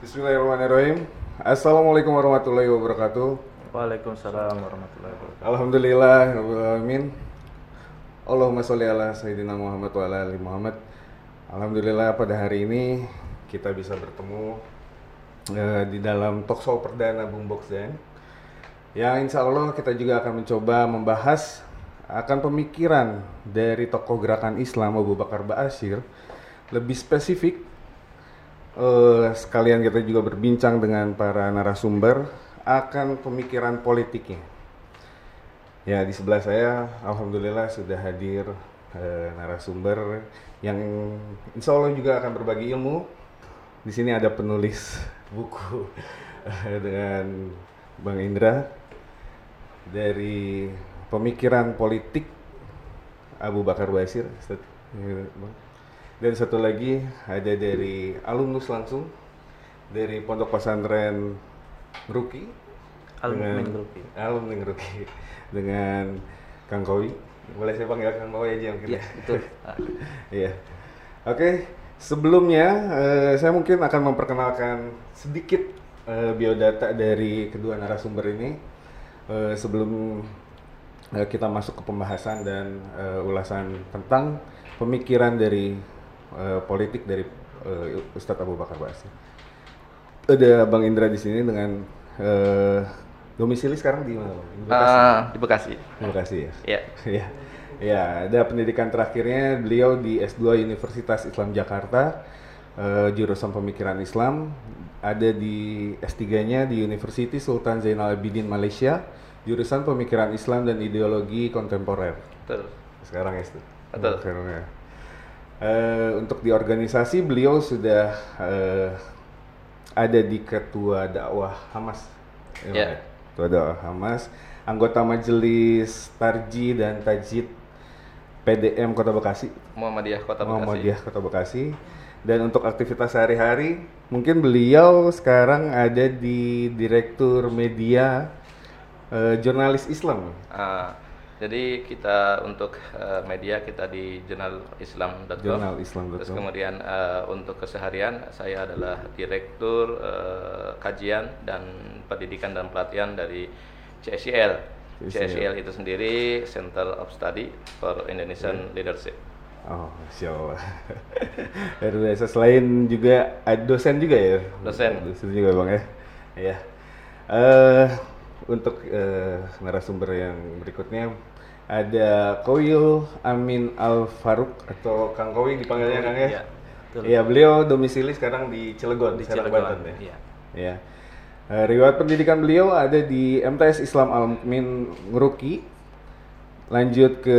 Bismillahirrahmanirrahim. Assalamualaikum warahmatullahi wabarakatuh. Waalaikumsalam warahmatullahi wabarakatuh. Alhamdulillah, alamin. Allahumma sholli ala sayyidina Muhammad wa ala ali Muhammad. Alhamdulillah pada hari ini kita bisa bertemu eh, di dalam talk show perdana Boombox Dan. Yang insya Allah kita juga akan mencoba membahas akan pemikiran dari tokoh gerakan Islam Abu Bakar Ba'asyir lebih spesifik eh, sekalian kita juga berbincang dengan para narasumber akan pemikiran politiknya. Ya di sebelah saya, alhamdulillah sudah hadir eh, narasumber yang insya Allah juga akan berbagi ilmu. Di sini ada penulis buku eh, dengan Bang Indra dari pemikiran politik Abu Bakar Basir. Ya. Dan satu lagi ada dari alumnus langsung dari Pondok Pesantren Ruki Alumni Ruki. Alumni Ruki dengan Kang Kowi. Boleh saya panggil Kang Kowi aja mungkin Iya, ya? betul. Iya. Oke, sebelumnya eh, saya mungkin akan memperkenalkan sedikit eh, biodata dari kedua narasumber ini eh, sebelum kita masuk ke pembahasan dan eh, ulasan tentang pemikiran dari eh, politik dari eh, Ustadz Abu Bakar Basir. Ada Bang Indra di sini dengan eh, domisili sekarang di mana? Di Bekasi. Ah, di Bekasi. Terima kasih ya. Ya. Ya, ya ada pendidikan terakhirnya beliau di S2 Universitas Islam Jakarta, eh, jurusan pemikiran Islam. Ada di S3-nya di University Sultan Zainal Abidin Malaysia, jurusan pemikiran Islam dan ideologi kontemporer. Betul. Sekarang ya, Stu? Betul. Sekarang ya. Eh, untuk di organisasi beliau sudah eh, ada di ketua dakwah Hamas. Ya. Bang, Ketua dakwah Hamas, anggota majelis Tarji dan Tajid PDM Kota Bekasi, Muhammadiyah Kota Bekasi. Muhammadiyah Kota Bekasi. Dan untuk aktivitas sehari-hari, mungkin beliau sekarang ada di Direktur Media eh, Jurnalis Islam. Ah, jadi kita untuk eh, media kita di jurnal Islam.com. Jurnal Islam.com. Terus kemudian eh, untuk keseharian saya adalah direktur eh, kajian dan pendidikan dan pelatihan dari CSIL. CSIL. CSIL itu sendiri Center of Study for Indonesian Leadership. Oh, Masya Allah. Selain juga dosen juga ya? Dosen. Dosen juga bang ya? Iya. Eh, untuk eh, narasumber yang berikutnya ada Koyul Amin Al Faruk atau Kang Kowi dipanggilnya Kang ya? Iya. Iya, beliau domisili sekarang di Cilegon, Di Cilegon, Banten ya. iya. Iya. Eh, riwayat pendidikan beliau ada di MTS Islam Al Mukmin Ngeruki. Lanjut ke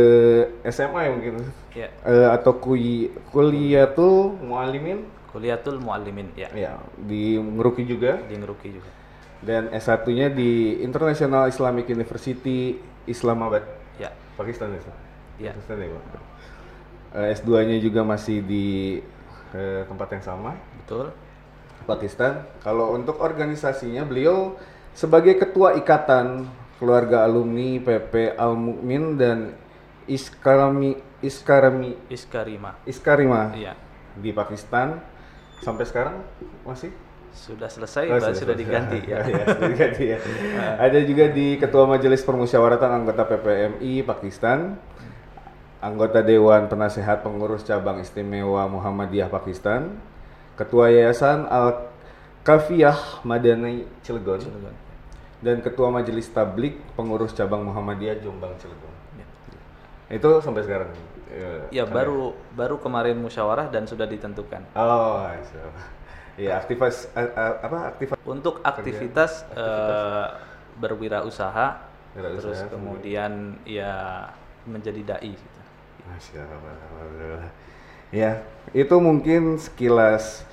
SMA ya mungkin. Ya. Eh, atau kui, kuliatul mualimin Kuliatul Muallimin ya. ya di Ngeruki juga Di Ngeruki juga. dan S1-nya di International Islamic University Islamabad Ya. Pakistan ya? Iya. Pakistan ya Pak? Eh, S2-nya juga masih di eh, tempat yang sama Betul. Pakistan. Kalau untuk organisasinya beliau sebagai ketua ikatan keluarga alumni PP Al Mukmin dan Iskarami Iskarami Iskarima. Iskarima Iya. di Pakistan sampai sekarang masih Sudah selesai, Oh, sudah selesai. diganti ya. Sudah diganti ya. Ada juga di Ketua Majelis Permusyawaratan Anggota PPMI Pakistan, anggota Dewan Penasehat Pengurus Cabang Istimewa Muhammadiyah Pakistan, Ketua Yayasan Al Kafiyah Madani Cilegon, Cilegon. dan Ketua Majelis Tablik Pengurus Cabang Muhammadiyah Jombang Cilegon. Ya. Itu sampai sekarang. Ya sampai- baru baru kemarin musyawarah dan sudah ditentukan. Oh, so. Ya aktivis eh, eh, apa aktivis Untuk aktivitas, eh, berwirausaha, Wirausaha terus sendiri. kemudian ya menjadi dai. Gitu. Masya Allah, alhamdulillah. Ya, itu mungkin sekilas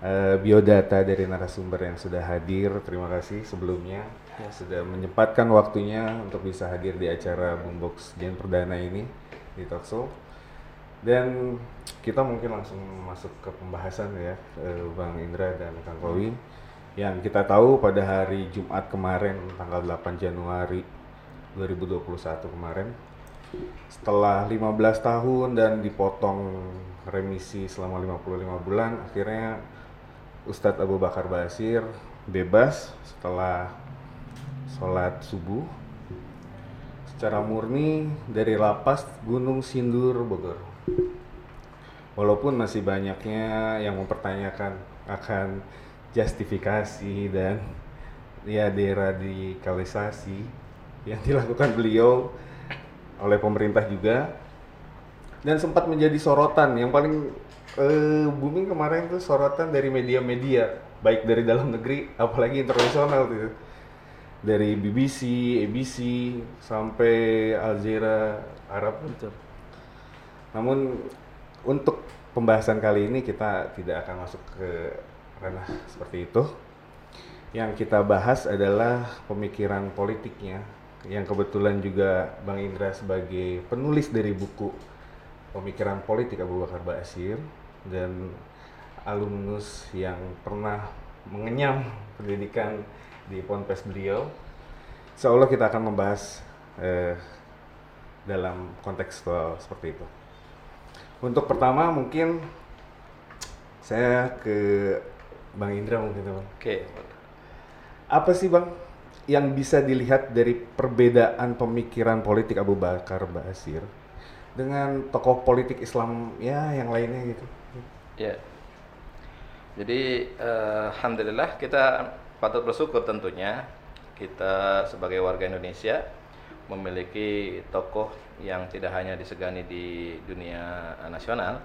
eh, biodata dari narasumber yang sudah hadir. Terima kasih sebelumnya Ya. sudah menyempatkan waktunya untuk bisa hadir di acara Boombox Gen Perdana ini di Talkshow. Dan kita mungkin langsung masuk ke pembahasan ya, eh, Bang Indra dan Kang Kowi. Yang kita tahu pada hari Jumat kemarin, tanggal 8 Januari 2021 kemarin, setelah 15 tahun dan dipotong remisi selama 55 bulan, akhirnya Ustadz Abu Bakar Basir bebas setelah sholat subuh secara murni dari lapas Gunung Sindur Bogor. Walaupun masih banyaknya yang mempertanyakan akan justifikasi dan ya deradikalisasi yang dilakukan beliau oleh pemerintah juga. Dan sempat menjadi sorotan yang paling eh, booming kemarin tuh sorotan dari media-media baik dari dalam negeri apalagi internasional tuh dari BBC, ABC sampai Al Jazeera Arab. Betul. Namun untuk pembahasan kali ini kita tidak akan masuk ke ranah seperti itu yang kita bahas adalah pemikiran politiknya yang kebetulan juga Bang Indra sebagai penulis dari buku pemikiran politik Abu Bakar Basir dan alumnus yang pernah mengenyam pendidikan di Ponpes beliau. Allah kita akan membahas eh, dalam kontekstual seperti itu. Untuk pertama mungkin saya ke Bang Indra mungkin Bang. Oke. Apa sih Bang yang bisa dilihat dari perbedaan pemikiran politik Abu Bakar Basir dengan tokoh politik Islam ya yang lainnya gitu? Ya. Jadi eh, alhamdulillah kita patut bersyukur tentunya kita sebagai warga Indonesia memiliki tokoh yang tidak hanya disegani di dunia nasional,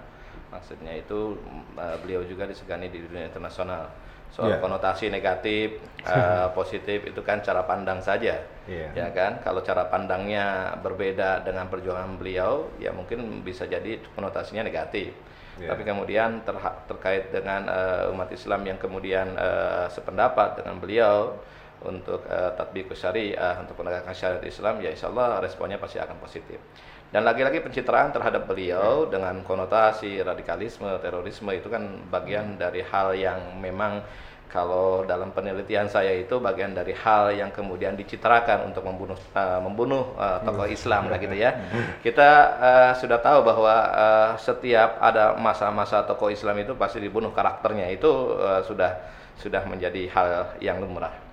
maksudnya itu eh, beliau juga disegani di dunia internasional. Soal Ya. konotasi negatif, eh, positif itu kan cara pandang saja, Iya. ya kan? Kalau cara pandangnya berbeda dengan perjuangan beliau, ya mungkin bisa jadi konotasinya negatif. Ya. Tapi kemudian terkait dengan eh, umat Islam yang kemudian eh, sependapat dengan beliau untuk uh, tatbikus syariah untuk penegakan syariat Islam ya insya Allah responnya pasti akan positif. Dan lagi-lagi pencitraan terhadap beliau dengan konotasi radikalisme terorisme itu kan bagian dari hal yang memang kalau dalam penelitian saya itu bagian dari hal yang kemudian dicitrakan untuk membunuh uh, membunuh uh, tokoh Islam lah gitu ya. Kita uh, sudah tahu bahwa uh, setiap ada masa-masa tokoh Islam itu pasti dibunuh karakternya. Itu uh, sudah sudah menjadi hal yang lumrah.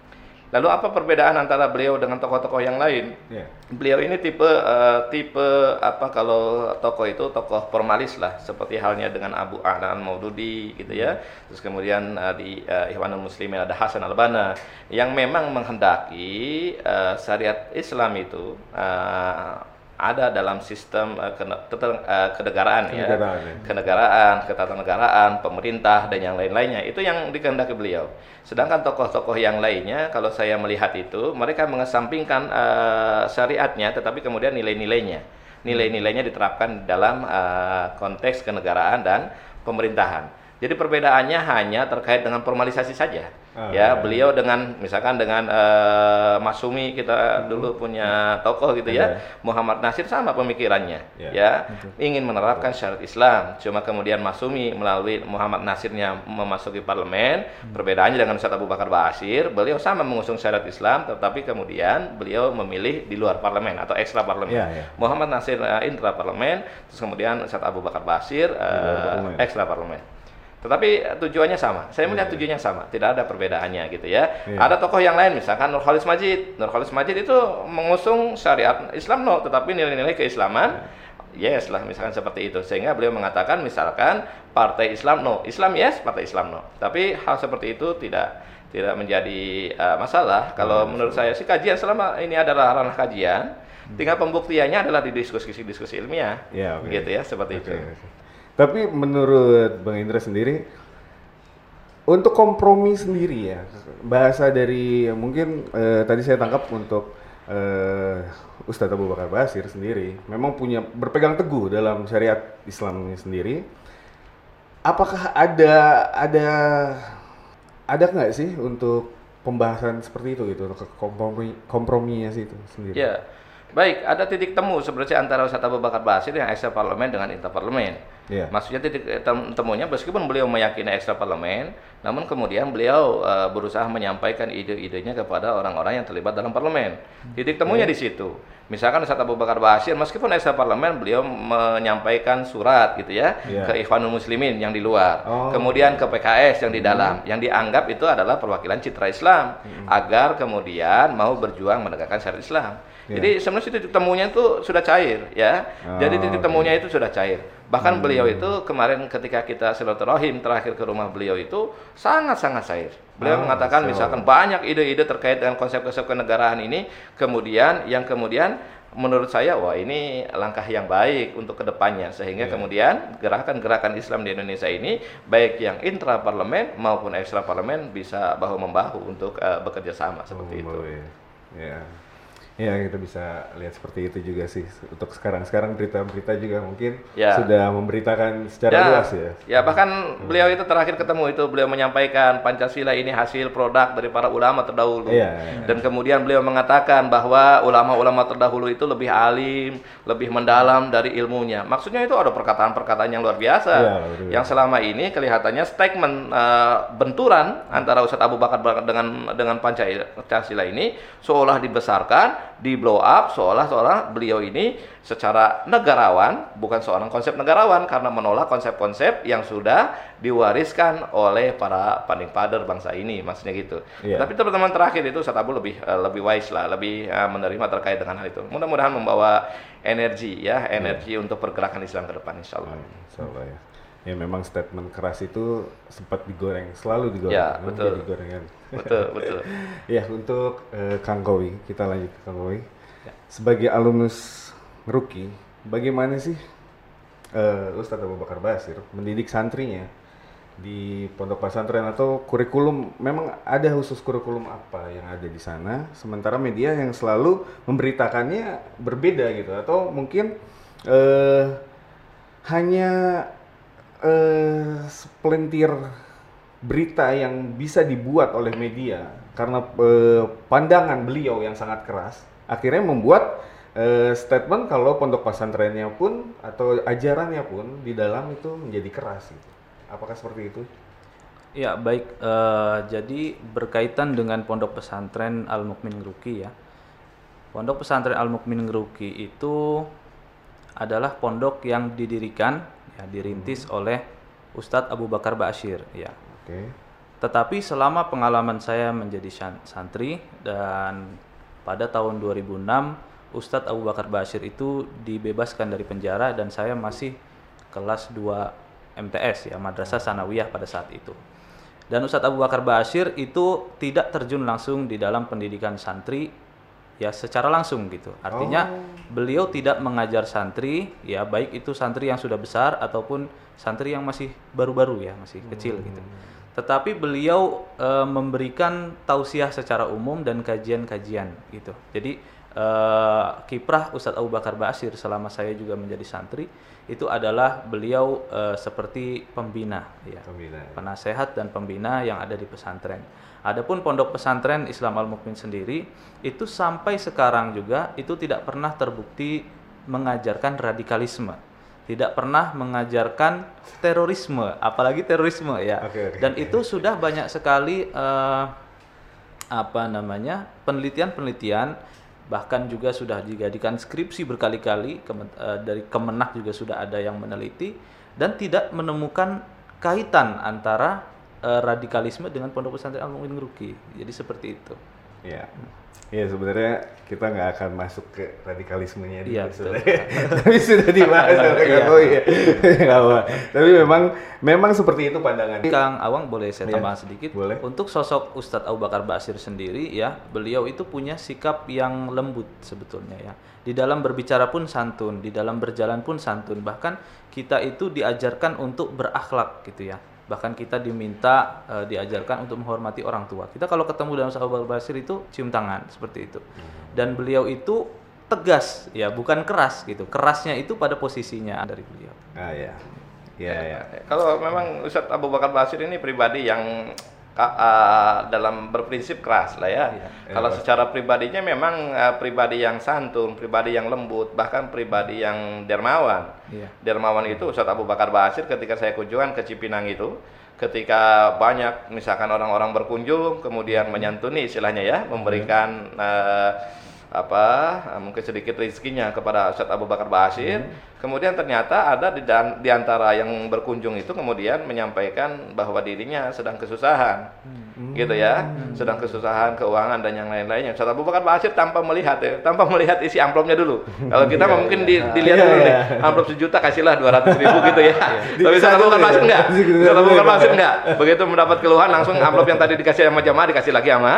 Lalu apa perbedaan antara beliau dengan tokoh-tokoh yang lain? Ya. Beliau ini tipe eh, tipe apa kalau tokoh itu tokoh formalis lah seperti halnya dengan Abu A'lan Maududi gitu ya. Terus kemudian eh, di eh, Ikhwanul Muslimin ada Hasan Al-Banna yang memang menghendaki eh, syariat Islam itu eh, ada dalam sistem keter- eh, kenegaraan ya Kenegaraan, ya. kenegaraan, ketatanegaraan, pemerintah dan yang lain-lainnya itu yang dikehendaki beliau. Sedangkan tokoh-tokoh yang lainnya kalau saya melihat itu mereka mengesampingkan eh, syariatnya tetapi kemudian nilai-nilainya. Nilai-nilainya diterapkan dalam eh, konteks kenegaraan dan pemerintahan. Jadi perbedaannya hanya terkait dengan formalisasi saja. Ah, ya, ya. beliau dengan misalkan dengan eh, Masumi kita dulu punya tokoh gitu ya, Ada. Muhammad Nasir sama pemikirannya. Ya. Ya, ingin menerapkan syariat Islam. Cuma kemudian Masumi melalui Muhammad Nasirnya memasuki parlemen. Perbedaannya dengan Ustaz Abu Bakar Basir, beliau sama mengusung syariat Islam, tetapi kemudian beliau memilih di luar parlemen atau ekstra parlemen. Ya, ya. Muhammad Nasir eh, intra parlemen, terus kemudian Ustaz Abu Bakar Basir parlemen. ekstra parlemen. Tetapi eh, tujuannya sama. Saya melihat tujuannya sama, tidak ada perbedaannya gitu ya. Iya. Ada tokoh yang lain misalkan Nurholis Majid. Nurholis Majid itu mengusung syariat Islam no, tetapi nilai-nilai keislaman yes lah misalkan seperti itu. Sehingga beliau mengatakan misalkan partai Islam no, Islam yes, partai Islam no. Tapi hal seperti itu tidak tidak menjadi eh, masalah. Kalau menurut saya sih kajian selama ini adalah ranah kajian, tinggal pembuktiannya adalah di diskusi-diskusi ilmiah. Ya, oke. Gitu ya, seperti Oke, itu. oke. Tapi menurut Bang Indra sendiri, untuk kompromi sendiri ya, bahasa dari mungkin eh, tadi saya tangkap untuk eh, Ustadz Abu Bakar Basir sendiri, memang punya berpegang teguh dalam syariat Islam ini sendiri. Apakah ada ada ada nggak sih untuk pembahasan seperti itu gitu, untuk kompromi komprominya sih itu sendiri? Ya, baik. Ada titik temu sebenarnya antara Ustadz Abu Bakar Basir yang ekstra parlemen dengan intra parlemen. Yeah. Maksudnya titik temunya meskipun beliau meyakini ekstra parlemen, namun kemudian beliau uh, berusaha menyampaikan ide-idenya kepada orang-orang yang terlibat dalam parlemen. Titik temunya yeah. di situ. Misalkan Ustaz Abu Bakar Basir meskipun ekstra parlemen beliau menyampaikan surat gitu ya yeah. ke Ikhwanul Muslimin yang di luar. Oh. Kemudian ke PKS yang di dalam hmm. yang dianggap itu adalah perwakilan citra Islam hmm. agar kemudian mau berjuang menegakkan syariat Islam. Yeah. Jadi sebenarnya titik temunya itu sudah cair ya. Oh, Jadi titik okay. temunya itu sudah cair. Bahkan hmm. beliau itu kemarin ketika kita silaturahim terakhir ke rumah beliau itu sangat-sangat cair. Beliau oh, mengatakan so. misalkan banyak ide-ide terkait dengan konsep-konsep kenegaraan ini, kemudian yang kemudian menurut saya wah ini langkah yang baik untuk ke depannya sehingga yeah. kemudian gerakan-gerakan Islam di Indonesia ini baik yang intra parlemen maupun ekstra parlemen bisa bahu membahu untuk uh, bekerja sama seperti oh, itu. Yeah. Ya kita bisa lihat seperti itu juga sih untuk sekarang-sekarang berita-berita juga mungkin ya. sudah memberitakan secara ya. luas ya. Ya bahkan hmm. beliau itu terakhir ketemu itu beliau menyampaikan Pancasila ini hasil produk dari para ulama terdahulu ya, ya. dan kemudian beliau mengatakan bahwa ulama-ulama terdahulu itu lebih alim, lebih mendalam dari ilmunya. Maksudnya itu ada perkataan-perkataan yang luar biasa ya, yang selama ini kelihatannya statement uh, benturan antara Ustadz Abu Bakar dengan dengan Pancasila ini seolah dibesarkan di blow up seolah-olah beliau ini secara negarawan bukan seorang konsep negarawan karena menolak konsep-konsep yang sudah diwariskan oleh para panding pader bangsa ini maksudnya gitu. Yeah. Tapi teman-teman terakhir itu Ustaz Abu lebih uh, lebih wise lah, lebih uh, menerima terkait dengan hal itu. Mudah-mudahan membawa energi ya, energi yeah. untuk pergerakan Islam ke depan insyaallah. Insyaallah ya ya memang statement keras itu sempat digoreng selalu digoreng ya betul. betul betul. Ya untuk uh, Kang Kowi kita lanjut ke Kang Kowi. Ya. sebagai alumnus rookie bagaimana sih uh, Ustadz Abu Bakar Basir mendidik santrinya di pondok pesantren atau kurikulum? Memang ada khusus kurikulum apa yang ada di sana? Sementara media yang selalu memberitakannya berbeda gitu atau mungkin uh, hanya sepelintir berita yang bisa dibuat oleh media karena uh, pandangan beliau yang sangat keras akhirnya membuat uh, statement kalau pondok pesantrennya pun atau ajarannya pun di dalam itu menjadi keras gitu. Apakah seperti itu? Ya, baik. Uh, jadi berkaitan dengan pondok pesantren Al Mukmin Ngeruki ya. Pondok pesantren Al Mukmin Ngeruki itu adalah pondok yang didirikan ya dirintis hmm. oleh Ustadz Abu Bakar Bashir ya. Oke. Okay. Tetapi selama pengalaman saya menjadi santri dan pada tahun 2006 Ustadz Abu Bakar Bashir itu dibebaskan dari penjara dan saya masih kelas 2 MTS ya Madrasah Sanawiyah pada saat itu. Dan Ustadz Abu Bakar Bashir itu tidak terjun langsung di dalam pendidikan santri ya secara langsung gitu. Artinya oh. beliau tidak mengajar santri ya baik itu santri yang sudah besar ataupun santri yang masih baru-baru ya, masih hmm. kecil gitu. Tetapi beliau e, memberikan tausiah secara umum dan kajian-kajian gitu. Jadi e, kiprah Ustadz Abu Bakar Basir selama saya juga menjadi santri itu adalah beliau e, seperti pembina ya. Pembina. Ya. Penasehat dan pembina yang ada di pesantren Adapun pondok pesantren Islam Al Mukmin sendiri itu sampai sekarang juga itu tidak pernah terbukti mengajarkan radikalisme, tidak pernah mengajarkan terorisme, apalagi terorisme ya. Okay, okay, Dan itu sudah banyak sekali uh, apa namanya penelitian-penelitian bahkan juga sudah dijadikan skripsi berkali-kali uh, dari Kemenak juga sudah ada yang meneliti dan tidak menemukan kaitan antara uh, radikalisme dengan pondok pesantren Al Mu'min Ruki. Jadi seperti itu. Iya. Iya sebenarnya kita nggak akan masuk ke radikalismenya di ya, tapi sudah dibahas oleh Kang ya. Tapi memang memang seperti itu pandangan. Kang Awang boleh saya tambah ya, sedikit. Boleh. Untuk sosok Ustadz Abu Bakar Basir sendiri ya, beliau itu punya sikap yang lembut sebetulnya ya. Di dalam berbicara pun santun, di dalam berjalan pun santun. Bahkan kita itu diajarkan untuk berakhlak gitu ya bahkan kita diminta uh, diajarkan untuk menghormati orang tua. Kita kalau ketemu dalam sahabat Basir itu cium tangan seperti itu. Dan beliau itu tegas ya, bukan keras gitu. Kerasnya itu pada posisinya dari beliau. Ah ya. Ya, ya. Kalau memang Ustadz Abu Bakar Basir ini pribadi yang uh, dalam berprinsip keras lah ya. Iya. Kalau secara pribadinya memang uh, pribadi yang santun, pribadi yang lembut, bahkan pribadi yang dermawan. Iya. Dermawan itu Ustadz Abu Bakar Basir ketika saya kunjungan ke Cipinang itu, ketika banyak misalkan orang-orang berkunjung, kemudian menyantuni istilahnya ya, memberikan eh, apa mungkin sedikit rezekinya kepada Ustadz Abu Bakar Basir. Kemudian ternyata ada di, dan, di antara yang berkunjung itu kemudian menyampaikan bahwa dirinya sedang kesusahan, gitu ya, sedang kesusahan keuangan dan yang lain-lainnya. Ustadz Abu Bakar Basir tanpa melihat ya, tanpa melihat isi amplopnya dulu. Kalau kita mah mungkin di- dilihat Iya, dulu nih, iya. amplop sejuta kasihlah dua ratus ribu gitu ya. Tapi Abu dulu Bakar? Basir enggak, Ustadz Abu Bakar. Basir enggak. Begitu mendapat keluhan langsung amplop yang tadi dikasih sama jamaah dikasih lagi sama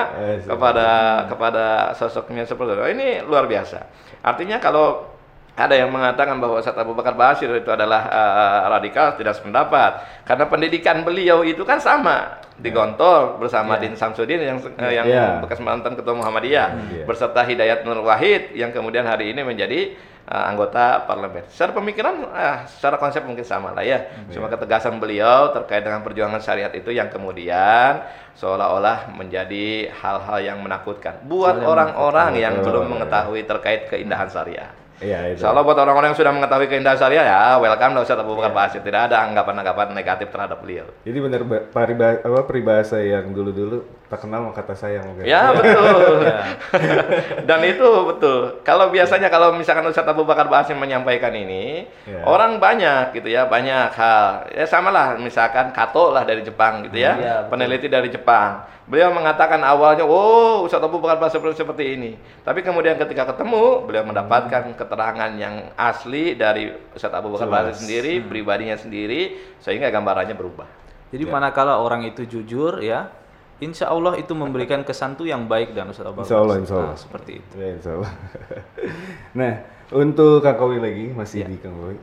kepada kepada sosoknya seperti itu. Ini luar biasa. Artinya kalau ada yang mengatakan bahwa Ustadz Abu Bakar Basir itu adalah eh, radikal tidak sependapat karena pendidikan beliau itu kan sama di Gontor bersama Din Samsudin yang eh, yang Ya. bekas mantan ketua Muhammadiyah Iya. berserta Hidayat Nur Wahid yang kemudian hari ini menjadi eh, anggota parlemen. Secara pemikiran, eh, secara konsep mungkin sama lah ya. Cuma ketegasan beliau terkait dengan perjuangan syariat itu yang kemudian seolah-olah menjadi hal-hal yang menakutkan buat orang-orang yang Betul. belum mengetahui terkait keindahan syariah. Iya itu. Allah buat orang-orang yang sudah mengetahui keindahan syariah ya welcome lah Ustaz Abu Bakar Basir. Tidak ada anggapan-anggapan negatif terhadap beliau. Jadi benar apa peribahasa yang dulu-dulu tak kenal kata sayang mungkin. Ya betul. Dan itu betul. Kalau biasanya kalau misalkan Ustadz Abu Bakar Basir menyampaikan ini, Ya. orang banyak gitu ya, banyak hal. Ya sama lah misalkan Kato lah dari Jepang gitu ya, Iya, betul. peneliti dari Jepang. Beliau mengatakan awalnya, oh Ustadz Abu Bakar Basir seperti, seperti ini. Tapi kemudian ketika ketemu, beliau mendapatkan keterangan yang asli dari Ustadz Abu Bakar Jelas. sendiri, pribadinya sendiri, sehingga gambarannya berubah. Jadi Ya. manakala orang itu jujur ya, insya Allah itu memberikan kesan tuh yang baik dan Ustaz Abu Insya Allah, insya Allah. Nah, seperti itu. Ya, insya Allah. nah, untuk Kang Kowi lagi, masih Ya. di Kang Kowi.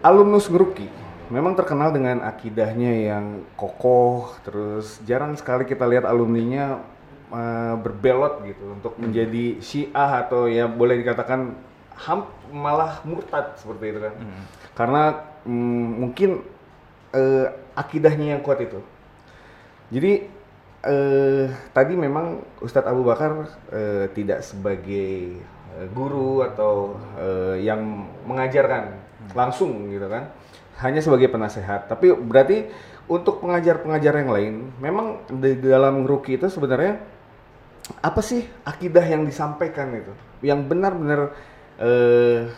Alumnus Ngeruki memang terkenal dengan akidahnya yang kokoh, terus jarang sekali kita lihat alumninya eh, berbelot gitu untuk Hmm. menjadi syiah atau ya boleh dikatakan ham malah murtad seperti itu kan. Hmm. Karena mm, mungkin eh, akidahnya yang kuat itu. Jadi eh, tadi memang Ustadz Abu Bakar eh, tidak sebagai eh, guru atau eh, yang mengajarkan langsung gitu kan, hanya sebagai penasehat. Tapi berarti untuk pengajar-pengajar yang lain, memang di dalam ruki itu sebenarnya apa sih akidah yang disampaikan itu, yang benar-benar eh,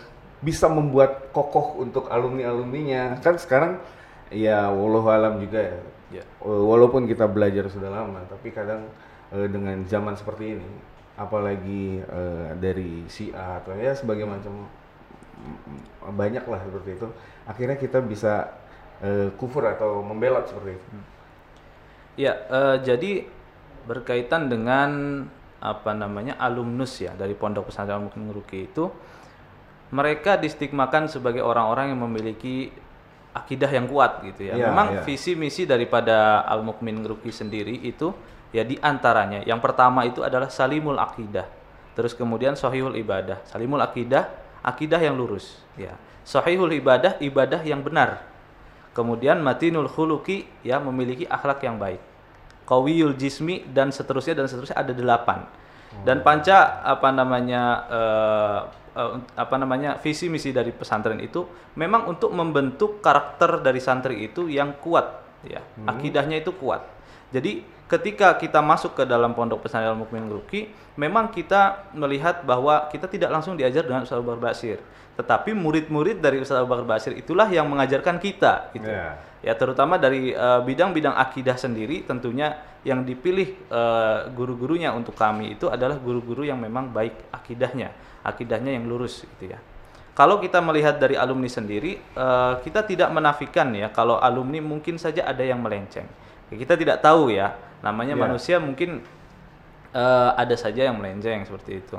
bisa membuat kokoh untuk alumni-alumninya. Kan sekarang ya wallahu alam juga ya. Ya. Walaupun kita belajar sudah lama tapi kadang eh, dengan zaman seperti ini apalagi eh, dari si A atau ya sebagai macam mm, banyak lah seperti itu akhirnya kita bisa eh, kufur atau membelot seperti itu Ya, eh, jadi berkaitan dengan apa namanya alumnus ya dari Pondok Pesantren Al Mukmin itu mereka distigmakan sebagai orang-orang yang memiliki akidah yang kuat gitu ya. Iya, Memang iya. visi misi daripada Al Mukmin Ngeruki sendiri itu ya di antaranya yang pertama itu adalah salimul akidah. Terus kemudian sahihul ibadah. Salimul akidah, akidah yang lurus ya. Sahihul ibadah, ibadah yang benar. Kemudian matinul khuluki ya memiliki akhlak yang baik. Qawiyul jismi dan seterusnya dan seterusnya ada delapan. Dan panca apa namanya eh, eh, apa namanya visi misi dari pesantren itu memang untuk membentuk karakter dari santri itu yang kuat ya. Akidahnya itu kuat. Jadi ketika kita masuk ke dalam pondok pesantren Al Mukmin Gruki, memang kita melihat bahwa kita tidak langsung diajar dengan Ustaz Abu Bakar Basir, tetapi murid-murid dari Ustaz Abu Bakar Basir itulah yang mengajarkan kita gitu. Ya. Ya terutama dari eh, bidang-bidang akidah sendiri tentunya yang dipilih eh, guru-gurunya untuk kami itu adalah guru-guru yang memang baik akidahnya, akidahnya yang lurus gitu ya. Kalau kita melihat dari alumni sendiri, eh, kita tidak menafikan ya kalau alumni mungkin saja ada yang melenceng. Kita tidak tahu ya, namanya Ya. manusia mungkin eh, ada saja yang melenceng seperti itu.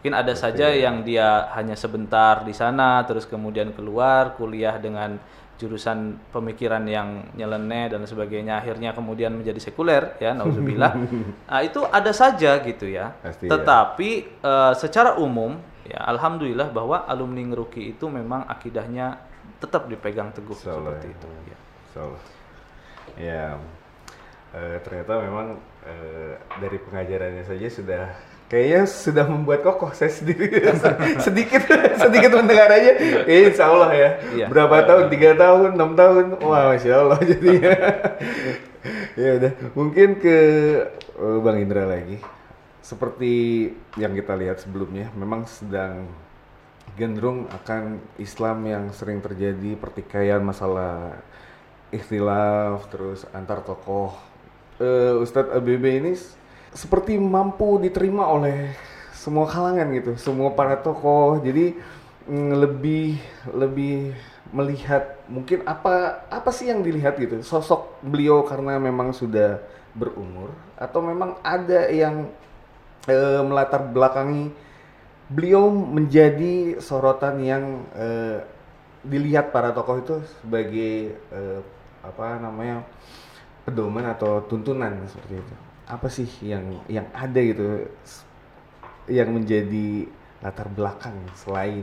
Mungkin ada saja yang dia hanya sebentar di sana, terus kemudian keluar kuliah dengan jurusan pemikiran yang nyeleneh dan sebagainya, akhirnya kemudian menjadi sekuler, ya, nauzubillah. Nah, itu ada saja gitu ya. Pasti, ya. Tetapi eh, secara umum, ya, alhamdulillah bahwa alumni ngeruki itu memang akidahnya tetap dipegang teguh Insya Allah, seperti ya. itu. Ya. Insya Allah. Ya. eh, ternyata memang eh, dari pengajarannya saja sudah kayaknya sudah membuat kokoh saya sendiri. Sedikit sedikit mendengar aja. Eh, insya Allah ya. Iya. berapa tahun? Tiga tahun? Enam tahun? Wah masya Allah jadinya. Ya udah mungkin ke eh, Bang Indra lagi. Seperti yang kita lihat sebelumnya memang sedang cenderung akan Islam yang sering terjadi pertikaian masalah ikhtilaf terus antar tokoh. Eh, Ustadz ABB ini seperti mampu diterima oleh semua kalangan gitu semua para tokoh jadi mm, lebih lebih melihat mungkin apa apa sih yang dilihat gitu sosok beliau karena memang sudah berumur atau memang ada yang eh, melatar belakangi beliau menjadi sorotan yang eh, dilihat para tokoh itu sebagai eh, apa namanya pedoman atau tuntunan seperti itu. Apa sih yang yang ada gitu yang menjadi latar belakang selain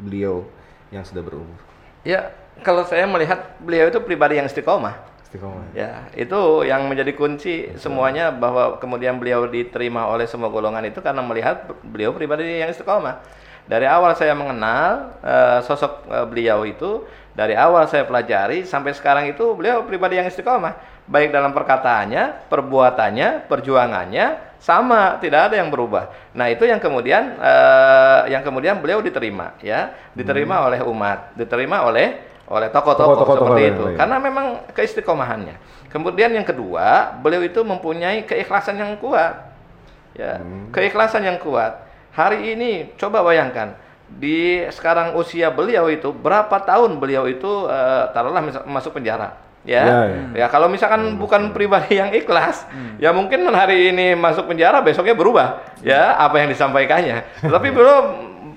beliau yang sudah berumur? Ya, kalau saya melihat beliau itu pribadi yang istiqomah. Istiqomah. Ya, itu yang menjadi kunci semuanya bahwa kemudian beliau diterima oleh semua golongan itu karena melihat beliau pribadi yang istiqomah. Dari awal saya mengenal eh, sosok eh, beliau itu, dari awal saya pelajari sampai sekarang itu beliau pribadi yang istiqomah, baik dalam perkataannya, perbuatannya, perjuangannya sama, tidak ada yang berubah. Nah, itu yang kemudian eh, yang kemudian beliau diterima ya, diterima oleh umat, diterima oleh oleh tokoh-tokoh seperti yang itu. lain. Karena memang keistiqomahannya. Kemudian yang kedua, beliau itu mempunyai keikhlasan yang kuat. Ya, keikhlasan yang kuat. Hari ini coba bayangkan di sekarang usia beliau itu berapa tahun beliau itu eh, taruhlah masuk penjara. Ya, Ya, ya, kalau misalkan bukan pribadi yang ikhlas, ya mungkin hari ini masuk penjara, besoknya berubah, ya apa yang disampaikannya. Tetapi belum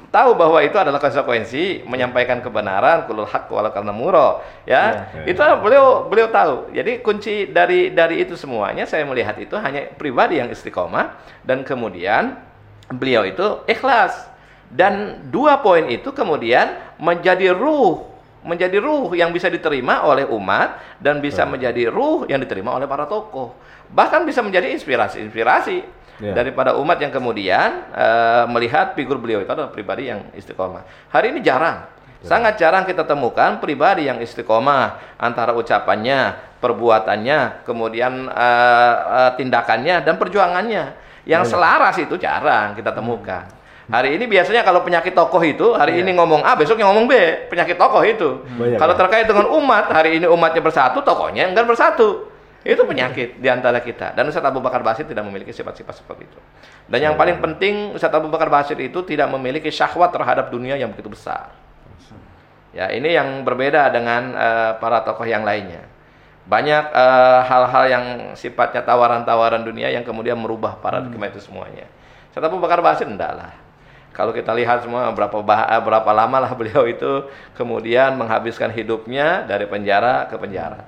tahu bahwa itu adalah konsekuensi menyampaikan kebenaran kulul haq wala karena muro ya Ya. itu beliau beliau tahu. Jadi kunci dari dari itu semuanya saya melihat itu hanya pribadi yang istiqomah dan kemudian beliau itu ikhlas. Dan dua poin itu kemudian menjadi ruh menjadi ruh yang bisa diterima oleh umat dan bisa menjadi ruh yang diterima oleh para tokoh bahkan bisa menjadi inspirasi-inspirasi Ya. daripada umat yang kemudian eh, melihat figur beliau itu adalah pribadi yang istiqomah. Hari ini jarang, sangat jarang kita temukan pribadi yang istiqomah antara ucapannya, perbuatannya, kemudian eh, eh, tindakannya dan perjuangannya. Yang selaras itu jarang kita temukan. Hari ini biasanya kalau penyakit tokoh itu hari ini ngomong A, besoknya ngomong B, penyakit tokoh itu. Banyak, kalau ya. terkait dengan umat, hari ini umatnya bersatu, tokohnya enggak bersatu. Itu penyakit di antara kita. Dan Ustaz Abu Bakar Basir tidak memiliki sifat-sifat seperti itu. Dan yang paling penting Ustaz Abu Bakar Basir itu tidak memiliki syahwat terhadap dunia yang begitu besar. Ya, ini yang berbeda dengan eh, para tokoh yang lainnya. Banyak eh, hal-hal yang sifatnya tawaran-tawaran dunia yang kemudian merubah paradigma itu semuanya. Ustaz Abu Bakar Basir enggak lah. Kalau kita lihat semua berapa bah- eh, berapa lama lah beliau itu kemudian menghabiskan hidupnya dari penjara ke penjara.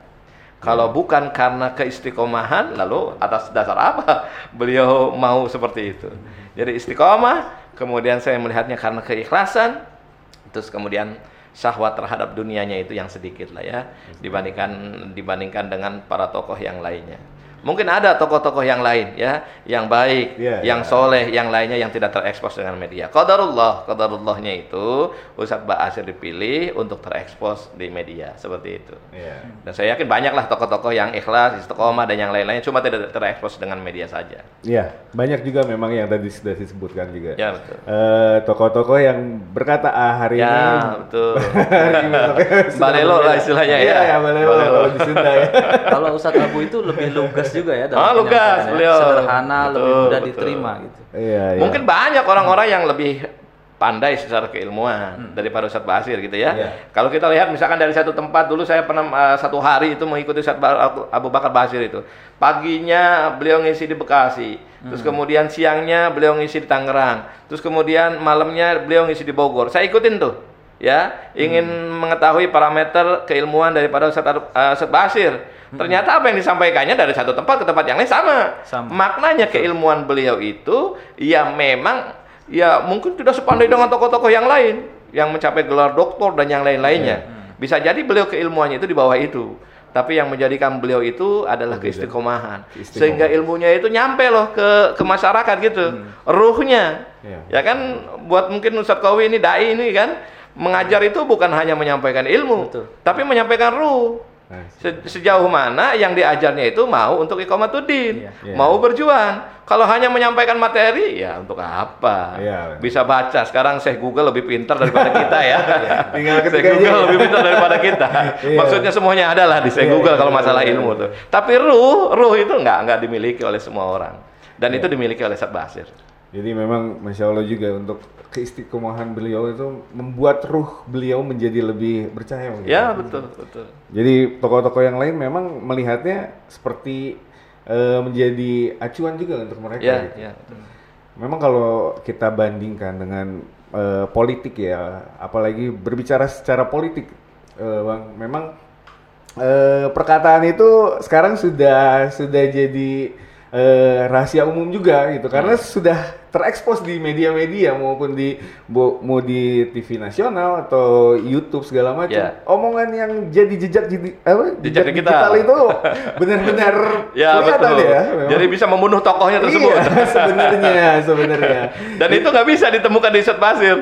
Kalau bukan karena keistiqomahan, lalu atas dasar apa beliau mau seperti itu? Jadi istiqomah, kemudian saya melihatnya karena keikhlasan, terus kemudian syahwat terhadap dunianya itu yang sedikit lah ya dibandingkan dibandingkan dengan para tokoh yang lainnya. Mungkin ada tokoh-tokoh yang lain ya, yang baik, Iya, yang iya. soleh, yang lainnya yang tidak terekspos dengan media. Qadarullah, qadarullahnya itu Ustadz Ba'asir dipilih untuk terekspos di media seperti itu. Iya. Dan saya yakin banyaklah tokoh-tokoh yang ikhlas, istiqomah dan yang lain-lainnya cuma tidak terekspos dengan media saja. Iya, banyak juga memang yang tadi sudah disebutkan juga. Ya betul. Eh, tokoh-tokoh yang berkata ah hari Ya ini betul. hari ini besoknya sudah Balelo lah istilahnya Iya, ya. ya balelo, Balelo. kalau di Sunda ya. Kalau Ustadz Abu itu lebih lugas juga ya dalam Ah, lugas, penyampaiannya. beliau. Sederhana, lebih Betul, mudah betul. diterima gitu. Iya, iya. Mungkin banyak orang-orang yang lebih pandai secara keilmuan daripada Ustadz Basir gitu ya. Iya. Kalau kita lihat misalkan dari satu tempat dulu saya pernah eh, satu hari itu mengikuti Ustadz Ba- Abu Bakar Basir itu. Paginya beliau ngisi di Bekasi, terus kemudian siangnya beliau ngisi di Tangerang, terus kemudian malamnya beliau ngisi di Bogor. Saya ikutin tuh. Ya, ingin mengetahui parameter keilmuan daripada Ustadz Ar- eh, Ustadz Basir. Ternyata apa yang disampaikannya dari satu tempat ke tempat yang lain sama. Sama. Maknanya keilmuan beliau itu ya memang ya mungkin tidak sepandai dengan tokoh-tokoh yang lain yang mencapai gelar doktor dan yang lain-lainnya. Bisa jadi beliau keilmuannya itu di bawah itu. Tapi yang menjadikan beliau itu adalah keistiqomahan. Keistiqomahan. Sehingga ilmunya itu nyampe loh ke ke masyarakat gitu. Ruhnya. Iya. Ya kan buat mungkin Ustadz Kowi ini dai ini kan mengajar itu bukan hanya menyampaikan ilmu, Betul. tapi menyampaikan ruh. Nah, Se- Sejauh mana yang diajarnya itu mau untuk iqamatuddin, Iya. Iya. mau berjuang. Kalau hanya menyampaikan materi, ya untuk apa? Iya. Bisa baca. Sekarang Syekh Google lebih pintar daripada kita ya. Tinggal Syekh Google lebih pintar daripada kita. Iya. Maksudnya semuanya ada lah di Syekh Iya, Google iya, kalau iya, masalah iya, ilmu iya. tuh. Tapi ruh, ruh itu nggak nggak dimiliki oleh semua orang. Dan itu dimiliki oleh Ustadz Basir. Jadi memang masya Allah juga untuk keistiqomahan beliau itu membuat ruh beliau menjadi lebih bercahaya mungkin. Ya betul betul. Jadi tokoh-tokoh yang lain memang melihatnya seperti eh, menjadi acuan juga untuk mereka. Ya gitu. ya. Memang kalau kita bandingkan dengan eh, politik ya, apalagi berbicara secara politik, eh, bang, memang eh, perkataan itu sekarang sudah sudah jadi eh, rahasia umum juga gitu, karena sudah terekspos di media-media maupun di mau di TV nasional atau YouTube segala macam. Ya. Omongan yang jadi jejak jadi apa? Jejak digital. itu benar-benar Ya kelihatan betul. ya. memang. Jadi bisa membunuh tokohnya tersebut. Iya, sebenarnya, sebenarnya. Dan itu nggak bisa ditemukan di Ustadz Basir.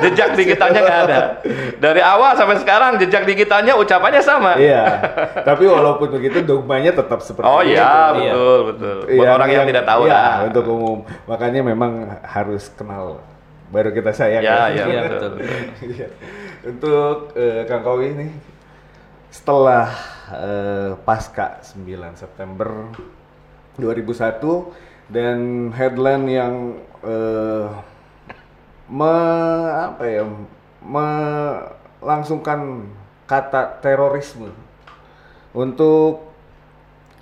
Jejak digitalnya nggak ada. Dari awal sampai sekarang jejak digitalnya ucapannya sama. Iya. Tapi walaupun begitu dogmanya tetap seperti Oh itu. iya, betul, betul. Buat Yang- orang yang, tidak tahu iya, lah. Untuk umum. Makanya memang harus kenal baru kita sayang. Ya, ya, Iya, betul. betul. Iya. Untuk eh, Kang Kowi nih setelah eh, pasca 9 September 2001 dan headline yang eh, me, apa ya melangsungkan kata terorisme untuk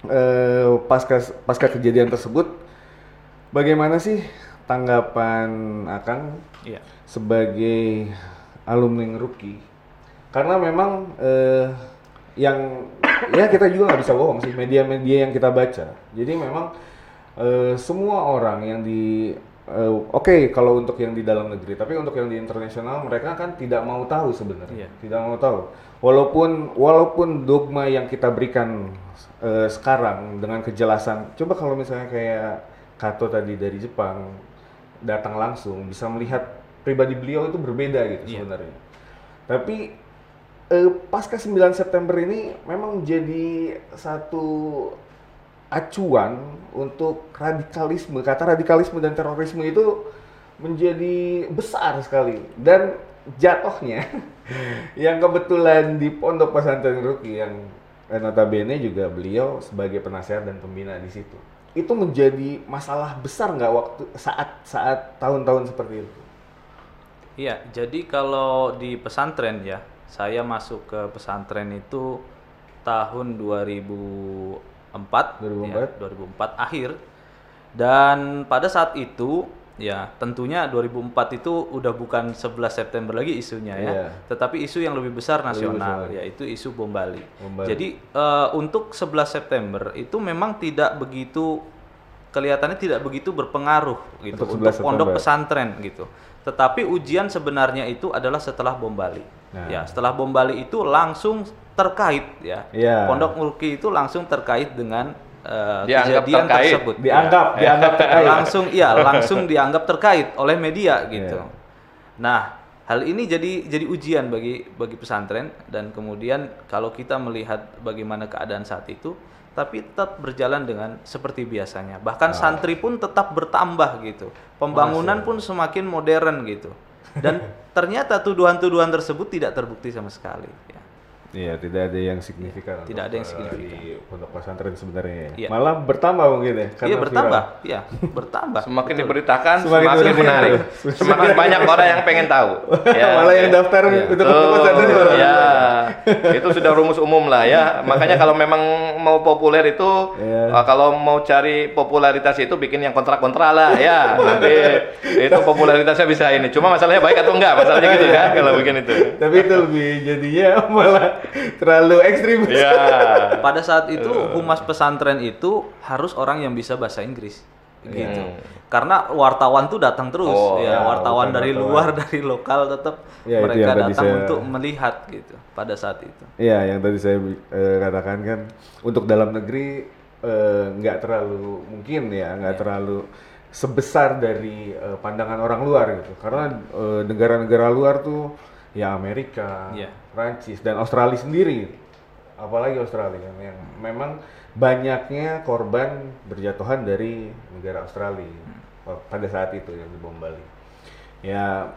eh, pasca pasca kejadian tersebut bagaimana sih tanggapan Akang Iya. sebagai alumni Ngeruki karena memang eh, yang ya kita juga nggak bisa bohong sih media-media yang kita baca jadi memang eh, semua orang yang di eh, oke kalau untuk yang di dalam negeri tapi untuk yang di internasional mereka kan tidak mau tahu sebenarnya Iya. tidak mau tahu walaupun walaupun dogma yang kita berikan eh, sekarang dengan kejelasan coba kalau misalnya kayak Kato tadi dari Jepang datang langsung bisa melihat pribadi beliau itu berbeda gitu Iya. sebenarnya. Tapi eh, pasca 9 September ini memang jadi satu acuan untuk radikalisme kata radikalisme dan terorisme itu menjadi besar sekali. Dan jatuhnya yang kebetulan di Pondok Pesantren Ruki yang eh, notabene juga beliau sebagai penasehat dan pembina di situ itu menjadi masalah besar nggak waktu saat saat tahun-tahun seperti itu Iya, jadi kalau di pesantren ya, saya masuk ke pesantren itu tahun 2004, 2004. ya, 2004 akhir. Dan pada saat itu ya tentunya 2004 itu udah bukan 11 September lagi isunya ya, Iya. tetapi isu yang lebih besar nasional besar. yaitu isu bom Bali. Bom Bali. Jadi eh, untuk 11 September itu memang tidak begitu kelihatannya tidak begitu berpengaruh gitu Untuk untuk, 11 pondok pesantren gitu. Tetapi ujian sebenarnya itu adalah setelah bom Bali. Nah. Ya, setelah bom Bali itu langsung terkait ya. Iya. Pondok Mulki itu langsung terkait dengan eh, Dianggap kejadian terkait. tersebut. dianggap dianggap Ya. terkait langsung iya, langsung dianggap terkait oleh media gitu. Iya. Nah, hal ini jadi jadi ujian bagi bagi pesantren dan kemudian kalau kita melihat bagaimana keadaan saat itu tapi tetap berjalan dengan seperti biasanya. Bahkan santri pun tetap bertambah gitu. Pembangunan pun semakin modern gitu. Dan ternyata tuduhan-tuduhan tersebut tidak terbukti sama sekali. Ya. Iya, tidak ada yang signifikan. Tidak untuk, ada yang eh, signifikan. di pondok pesantren sebenarnya. Iya. Malah bertambah mungkin ya. karena Iya bertambah, iya bertambah. Semakin diberitakan, Semakin semakin, menarik. Semakin banyak orang yang pengen tahu. Malah yang daftar Iya. untuk pondok pesantren. ya, itu sudah rumus umum lah ya. Makanya kalau memang mau populer itu, Iya. uh, kalau mau cari popularitas itu bikin yang kontra-kontra lah ya. Nanti itu popularitasnya bisa ini. Cuma masalahnya baik atau enggak, masalahnya gitu kan kalau bikin itu. Tapi itu lebih jadinya malah terlalu ekstrim. Ya. Pada saat itu humas pesantren itu harus orang yang bisa bahasa Inggris. Gitu. Karena wartawan tuh datang terus Oh, ya, ya, wartawan dari wartawan. luar dari lokal tetap Ya, mereka datang saya- untuk melihat gitu pada saat itu. Iya, yang tadi saya eh, katakan kan untuk dalam negeri eh, nggak terlalu mungkin ya, nggak Iya. terlalu sebesar dari eh, pandangan orang luar gitu. Karena negara-negara luar tuh ya Amerika, Iya. Prancis dan Australia sendiri, apalagi Australia yang memang banyaknya korban berjatuhan dari negara Australia Hmm. pada saat itu yang di bom Bali. Ya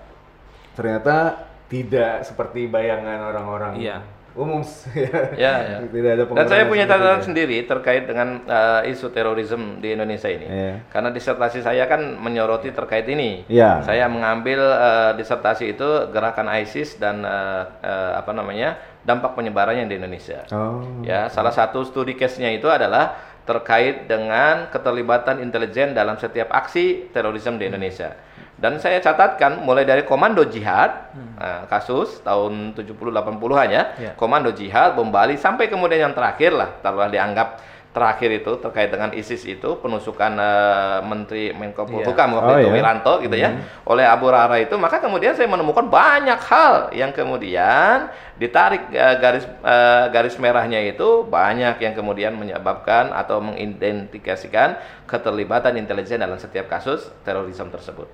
ternyata tidak seperti bayangan orang-orang Iya. umum Ya, ya. tidak ada Dan saya punya catatan sendiri terkait dengan eh, isu terorisme di Indonesia ini. Iya. Karena disertasi saya kan menyoroti terkait ini. Iya. Saya mengambil eh, disertasi itu gerakan ISIS dan eh, eh, apa namanya dampak penyebarannya di Indonesia. Oh. Ya, salah satu studi case-nya itu adalah terkait dengan keterlibatan intelijen dalam setiap aksi terorisme di Indonesia. Dan saya catatkan mulai dari komando jihad nah, kasus tahun 70-80-an ya, Ya. komando jihad bom Bali sampai kemudian yang terakhir lah, taruhlah dianggap terakhir itu terkait dengan ISIS itu penusukan eh, Menteri Menko Iya. Polhukam waktu Oh, itu ya. Wiranto gitu ya oleh Abu Rara itu maka kemudian saya menemukan banyak hal yang kemudian ditarik eh, garis eh, garis merahnya itu banyak yang kemudian menyebabkan atau mengidentifikasikan keterlibatan intelijen dalam setiap kasus terorisme tersebut.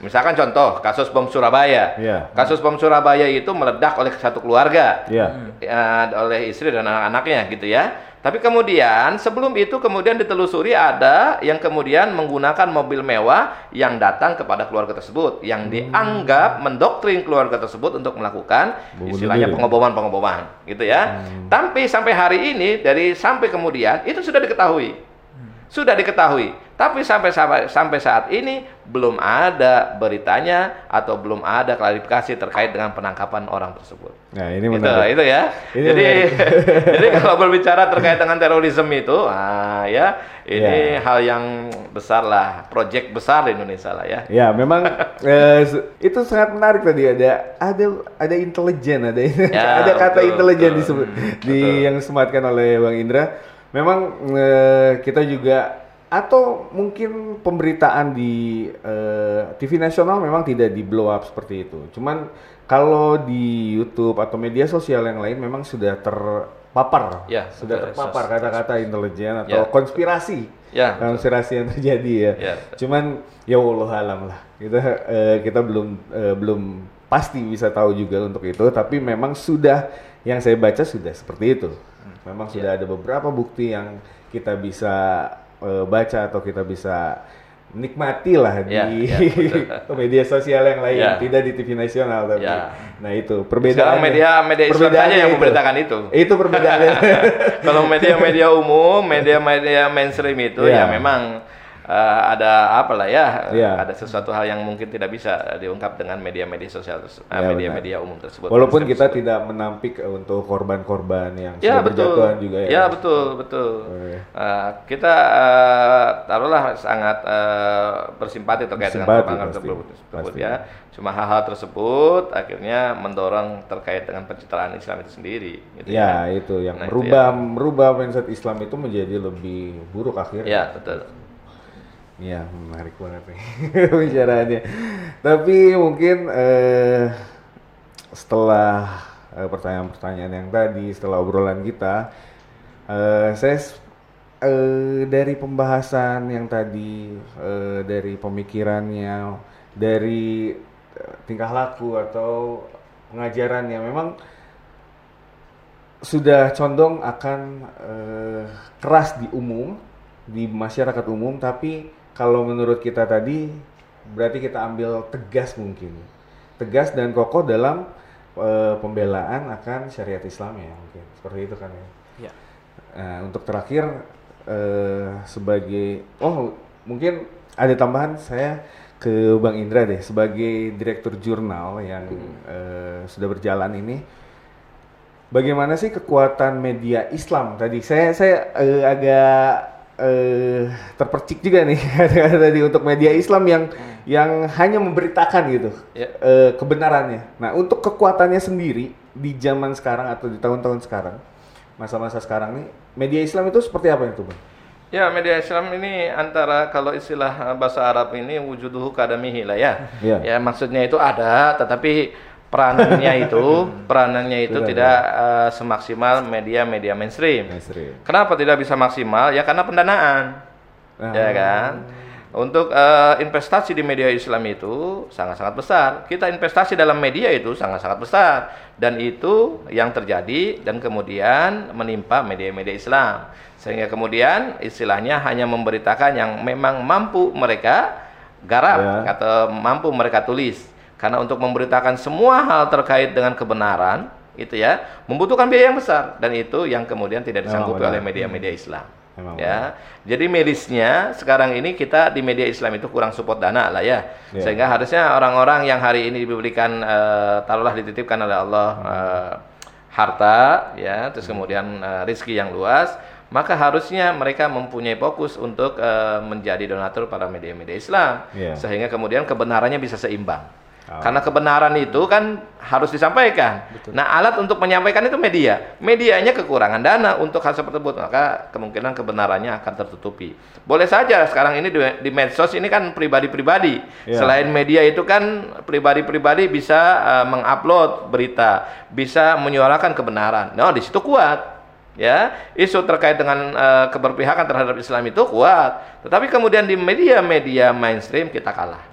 Misalkan contoh kasus bom Surabaya. Iya. Kasus bom Surabaya itu meledak oleh satu keluarga Iya. ya, oleh istri dan anak-anaknya gitu ya. Tapi kemudian sebelum itu kemudian ditelusuri ada yang kemudian menggunakan mobil mewah yang datang kepada keluarga tersebut yang dianggap mendoktrin keluarga tersebut untuk melakukan istilahnya pengoboman-pengoboman gitu ya. Tapi sampai hari ini dari sampai kemudian itu sudah diketahui. Sudah diketahui, tapi sampai sampai sampai saat ini belum ada beritanya atau belum ada klarifikasi terkait dengan penangkapan orang tersebut. Nah, ini Itu, menarik. itu ya. Ini jadi, menarik. jadi kalau berbicara terkait dengan terorisme itu, ah ya, ini Ya. hal yang besar lah, proyek besar di Indonesia lah ya. Ya, memang eh, itu sangat menarik tadi ada ada ada intelijen, ada Ya, ada kata intelijen disebut di yang disematkan oleh Bang Indra. Memang eh, kita juga atau mungkin pemberitaan di eh, TV nasional memang tidak di blow up seperti itu. Cuman kalau di YouTube atau media sosial yang lain memang sudah terpapar, Ya, sudah betul. terpapar kata-kata intelijen atau Ya. konspirasi Ya, konspirasi yang terjadi ya. Ya. Cuman ya Allah alam lah. Kita eh, kita belum eh, belum pasti bisa tahu juga untuk itu, tapi memang sudah yang saya baca sudah seperti itu. Memang Ya. sudah ada beberapa bukti yang kita bisa eh, baca atau kita bisa nikmati lah di Ya, ya, betul. media sosial yang lain, Ya. tidak di TV nasional tapi. Ya. Nah, itu perbedaan. Sekarang media media Islam saja yang memberitakan itu. Itu perbedaannya. Kalau media-media umum, media-media mainstream itu Iya. ya memang eh, ada apa lah ya, Iya. ada sesuatu hal yang mungkin tidak bisa diungkap dengan media-media sosial, eh, Ya, media-media umum tersebut. Walaupun kita tersebut. tidak menampik eh, untuk korban-korban yang Ya sudah betul. berjatuhan juga ya. Ya betul betul. Oke. Eh, kita eh, taruhlah sangat eh, bersimpati terkait dengan Bersimpati korban pasti, tersebut, tersebut pasti. ya. Cuma hal-hal tersebut akhirnya mendorong terkait dengan pencitraan Islam itu sendiri. Gitu Ya, itu yang Nah, itu merubah ya. merubah mindset Islam itu menjadi lebih buruk akhirnya. Ya betul. Iya, menarik banget nih bicaraannya. Tapi mungkin eh, setelah eh, pertanyaan-pertanyaan yang tadi, setelah obrolan kita, eh, saya eh, dari pembahasan yang tadi, eh, dari pemikirannya, dari tingkah laku atau pengajarannya, memang sudah condong akan eh, keras di umum di masyarakat umum tapi kalau menurut kita tadi berarti kita ambil tegas mungkin. Tegas dan kokoh dalam eh, pembelaan akan syariat Islam ya mungkin. Seperti itu kan ya. Ya. Nah, untuk terakhir eh, sebagai oh mungkin ada tambahan saya ke Bang Indra deh. Sebagai direktur jurnal yang eh, sudah berjalan ini bagaimana sih kekuatan media Islam tadi? Saya saya eh, agak eh, terpercik juga nih tadi untuk media Islam yang yang hanya memberitakan gitu Ya. eh, kebenarannya. Nah untuk kekuatannya sendiri di zaman sekarang atau di tahun-tahun sekarang masa-masa sekarang nih media Islam itu seperti apa itu bang? Ya, media Islam ini antara kalau istilah bahasa Arab ini wujuduhu kadamihi lah ya. Iya. Ya, maksudnya itu ada, tetapi peranannya itu peranannya itu tidak eh, semaksimal media-media mainstream. Mainstream. Kenapa tidak bisa maksimal? Ya karena pendanaan. Ah. Ya kan? Untuk eh, investasi di media Islam itu sangat-sangat besar. Kita investasi dalam media itu sangat-sangat besar dan itu yang terjadi dan kemudian menimpa media-media Islam. Sehingga kemudian istilahnya hanya memberitakan yang memang mampu mereka garap Ya. atau mampu mereka tulis. Karena untuk memberitakan semua hal terkait dengan kebenaran itu ya membutuhkan biaya yang besar dan itu yang kemudian tidak disanggupi benar. oleh media-media Islam. Memang ya. Jadi mirisnya sekarang ini kita di media Islam itu kurang support dana lah ya. Ya. Sehingga harusnya orang-orang yang hari ini diberikan eh, taruhlah dititipkan oleh Allah eh, harta ya, terus kemudian eh, rizki yang luas, maka harusnya mereka mempunyai fokus untuk eh, menjadi donatur pada media-media Islam Ya. sehingga kemudian kebenarannya bisa seimbang. Ah. Karena kebenaran itu kan harus disampaikan. Nah, alat untuk menyampaikan itu media. Medianya kekurangan dana untuk hal seperti itu, maka kemungkinan kebenarannya akan tertutupi. Boleh saja sekarang ini di, di medsos ini kan pribadi-pribadi. Ya. Selain media itu kan pribadi-pribadi bisa eh, mengupload berita, bisa menyuarakan kebenaran. Nah, di situ kuat ya isu terkait dengan eh, keberpihakan terhadap Islam itu kuat tetapi kemudian di media-media mainstream kita kalah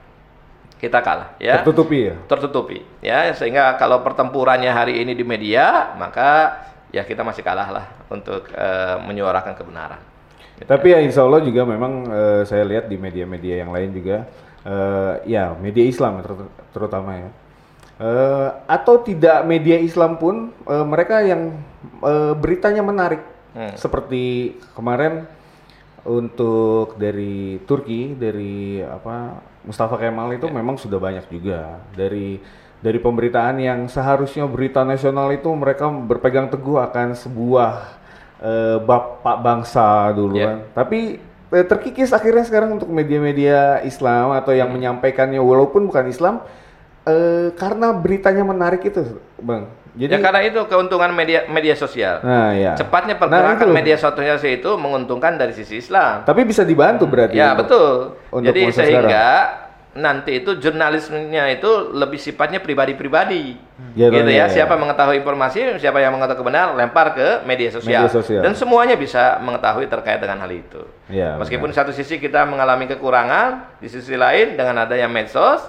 kita kalah ya Tertutupi ya. tertutupi ya sehingga kalau pertempurannya hari ini di media maka ya kita masih kalah lah untuk eh, menyuarakan kebenaran Tapi ya insya Allah juga memang eh, saya lihat di media-media yang lain juga, eh, ya media Islam ter- terutama ya. Eh, atau tidak media Islam pun eh, mereka yang eh, beritanya menarik, Hmm. seperti kemarin untuk dari Turki dari apa Mustafa Kemal itu memang sudah banyak juga dari dari pemberitaan yang seharusnya berita nasional itu mereka berpegang teguh akan sebuah eh, bapak bangsa dulu Ya. kan. Tapi eh, terkikis akhirnya sekarang untuk media-media Islam atau yang menyampaikannya walaupun bukan Islam eh, karena beritanya menarik itu, Bang. Jadi ya karena itu keuntungan media media sosial nah ya. cepatnya Nah, pergerakan itu. media sosial itu menguntungkan dari sisi Islam Tapi bisa dibantu berarti. Ya untuk- betul. untuk Jadi sehingga nanti itu jurnalismenya itu lebih sifatnya pribadi-pribadi. Ya, gitu ya, ya. ya. Siapa mengetahui informasi, siapa yang mengetahui kebenaran, lempar ke media sosial. Media sosial. Dan semuanya bisa mengetahui terkait dengan hal itu. Ya, Meskipun satu sisi kita mengalami kekurangan, di sisi lain dengan adanya medsos,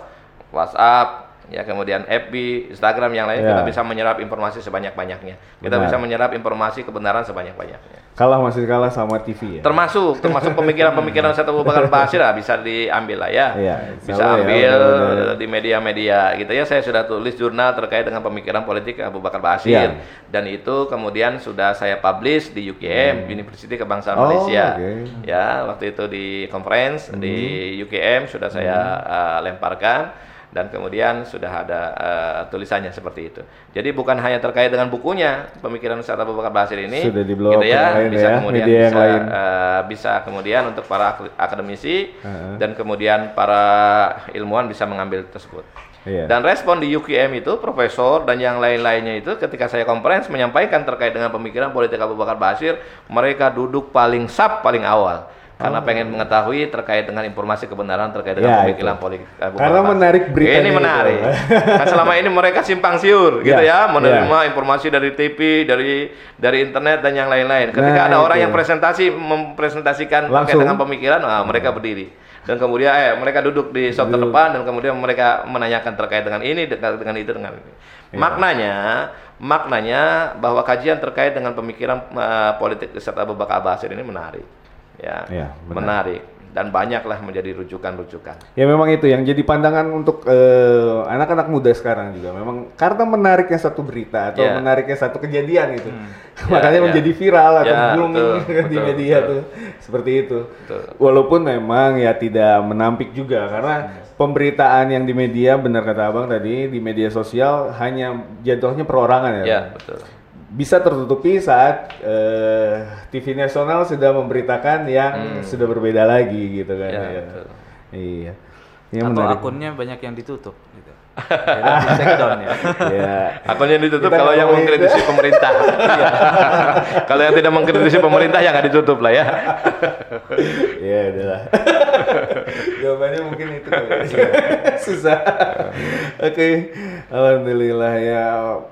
WhatsApp, ya kemudian FB, Instagram yang lain Ya. kita bisa menyerap informasi sebanyak-banyaknya. Kita Benar. bisa menyerap informasi kebenaran sebanyak-banyaknya. Kalah masih kalah sama TV ya. Termasuk termasuk pemikiran-pemikiran Ustaz Abu Bakar Basir lah bisa diambil lah ya. Iya, insya bisa ya, ambil mudah-mudahan. di media-media gitu ya. Saya sudah tulis jurnal terkait dengan pemikiran politik Abu Bakar Basir Iya. dan itu kemudian sudah saya publish di UKM University Kebangsaan Oh, Malaysia. oke. Ya, waktu itu di conference di UKM sudah saya uh, lemparkan dan kemudian sudah ada uh, tulisannya seperti itu. Jadi bukan hanya terkait dengan bukunya, pemikiran Ustaz Abu Bakar Basir ini Sudah di-blow gitu up yang ya, lain bisa ya, kemudian media yang bisa lain. eh, bisa kemudian untuk para ak- akademisi Heeh. dan kemudian para ilmuwan bisa mengambil tersebut. Iya. Dan respon di UKM itu profesor dan yang lain-lainnya itu ketika saya konferensi menyampaikan terkait dengan pemikiran politik Abu Bakar Basir, mereka duduk paling sap paling awal karena pengen mengetahui terkait dengan informasi kebenaran terkait Oh. Ya, dengan pemikiran politik Abu Karena Basir. menarik beritanya Ini menarik. kan selama ini mereka simpang siur gitu Ya, ya, menerima informasi dari TV, dari dari internet dan yang lain-lain. Ketika Nah, ada orang itu. yang presentasi mempresentasikan terkait Langsung. dengan pemikiran, ah, mereka berdiri. Dan kemudian eh mereka duduk di sok terdepan dan kemudian mereka menanyakan terkait dengan ini, dengan, dengan itu, dengan ini. Iya. Maknanya, maknanya bahwa kajian terkait dengan pemikiran eh, politik Ustaz Abu Bakar Basir ini menarik. Ya, benar. menarik dan banyaklah menjadi rujukan-rujukan. Ya memang itu yang jadi pandangan untuk eh, anak-anak muda sekarang juga. Memang karena menariknya satu berita atau Ya. menariknya satu kejadian itu, Ya, makanya ya. menjadi viral atau Ya, booming betul, di betul, media betul. tuh seperti itu. Betul. Walaupun memang ya tidak menampik juga karena pemberitaan yang di media benar kata abang tadi di media sosial hanya jatuhnya perorangan ya. Ya, betul. Bisa tertutupi saat eh, TV nasional sudah memberitakan yang sudah berbeda lagi gitu kan. Hmm. Ya, ya. betul. Iya. Ya, atau menarik. akunnya banyak yang ditutup down ya. ya. Akunnya ditutup kalau yang mengkritisi pemerintah. Iya. kalau yang tidak mengkritisi pemerintah ya nggak ditutup lah ya. Ya udahlah. Jawabannya mungkin itu ya. Susah. Oke. Alhamdulillah ya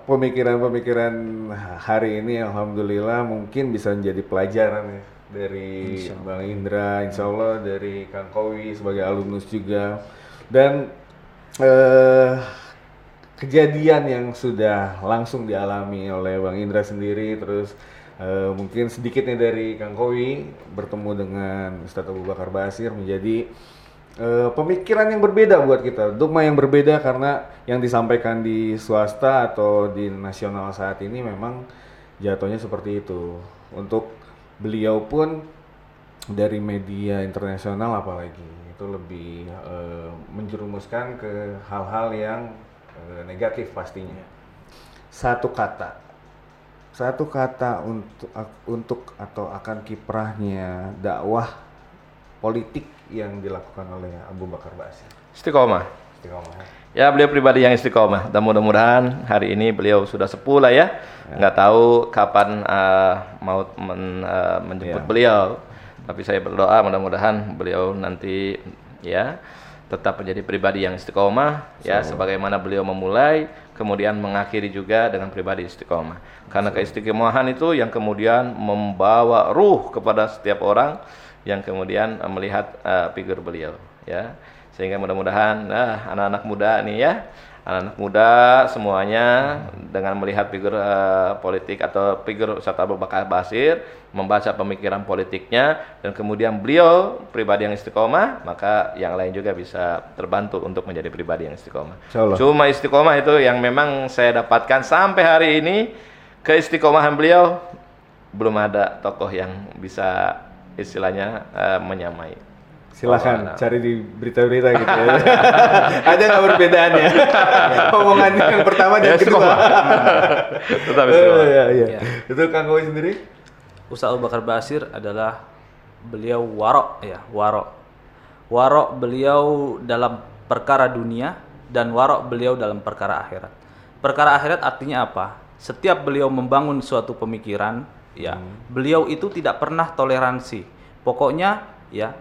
pemikiran-pemikiran hari ini alhamdulillah mungkin bisa menjadi pelajaran ya dari Bang Indra, insya Allah dari Kang Kowi sebagai alumnus juga dan eh kejadian yang sudah langsung dialami oleh Bang Indra sendiri terus eh, mungkin sedikitnya dari Kang Kowi bertemu dengan Ustadz Abu Bakar Basir menjadi eh, pemikiran yang berbeda buat kita dogma yang berbeda karena yang disampaikan di swasta atau di nasional saat ini memang jatuhnya seperti itu. Untuk beliau pun dari media internasional apalagi itu lebih eh, menjerumuskan ke hal-hal yang eh, negatif pastinya. Satu kata, satu kata untuk untuk atau akan kiprahnya dakwah politik yang dilakukan oleh Abu Bakar Basir. Istiqomah. Istiqomah. Ya beliau pribadi yang istiqomah. Dan mudah-mudahan hari ini beliau sudah sepuh lah ya. Nggak tahu kapan eh, mau men- eh, menjemput Ya. beliau. Tapi saya berdoa mudah-mudahan beliau nanti ya tetap menjadi pribadi yang istiqomah ya sebagaimana beliau memulai kemudian mengakhiri juga dengan pribadi istiqomah. Karena keistiqomahan itu yang kemudian membawa ruh kepada setiap orang yang kemudian eh, melihat eh, figur beliau ya. Sehingga mudah-mudahan nah anak-anak muda nih ya anak-anak muda semuanya dengan melihat figur eh, politik atau figur Ustaz Abu Bakar Basir membaca pemikiran politiknya dan kemudian beliau pribadi yang istiqomah maka yang lain juga bisa terbantu untuk menjadi pribadi yang istiqomah. Cuma istiqomah itu yang memang saya dapatkan sampai hari ini keistiqomahan beliau belum ada tokoh yang bisa istilahnya eh, menyamai Silahkan Oh, cari di berita-berita gitu ya. Ada nggak perbedaannya? Omongan yang pertama dan Ya, kedua. Tetap Oh, istiqomah. iya, iya. Iya. Itu Kang Kowi sendiri? Ustaz Abu Bakar Basir adalah beliau warok ya, warok. Warok beliau dalam perkara dunia dan warok beliau dalam perkara akhirat. Perkara akhirat artinya apa? Setiap beliau membangun suatu pemikiran, ya, beliau itu tidak pernah toleransi. Pokoknya ya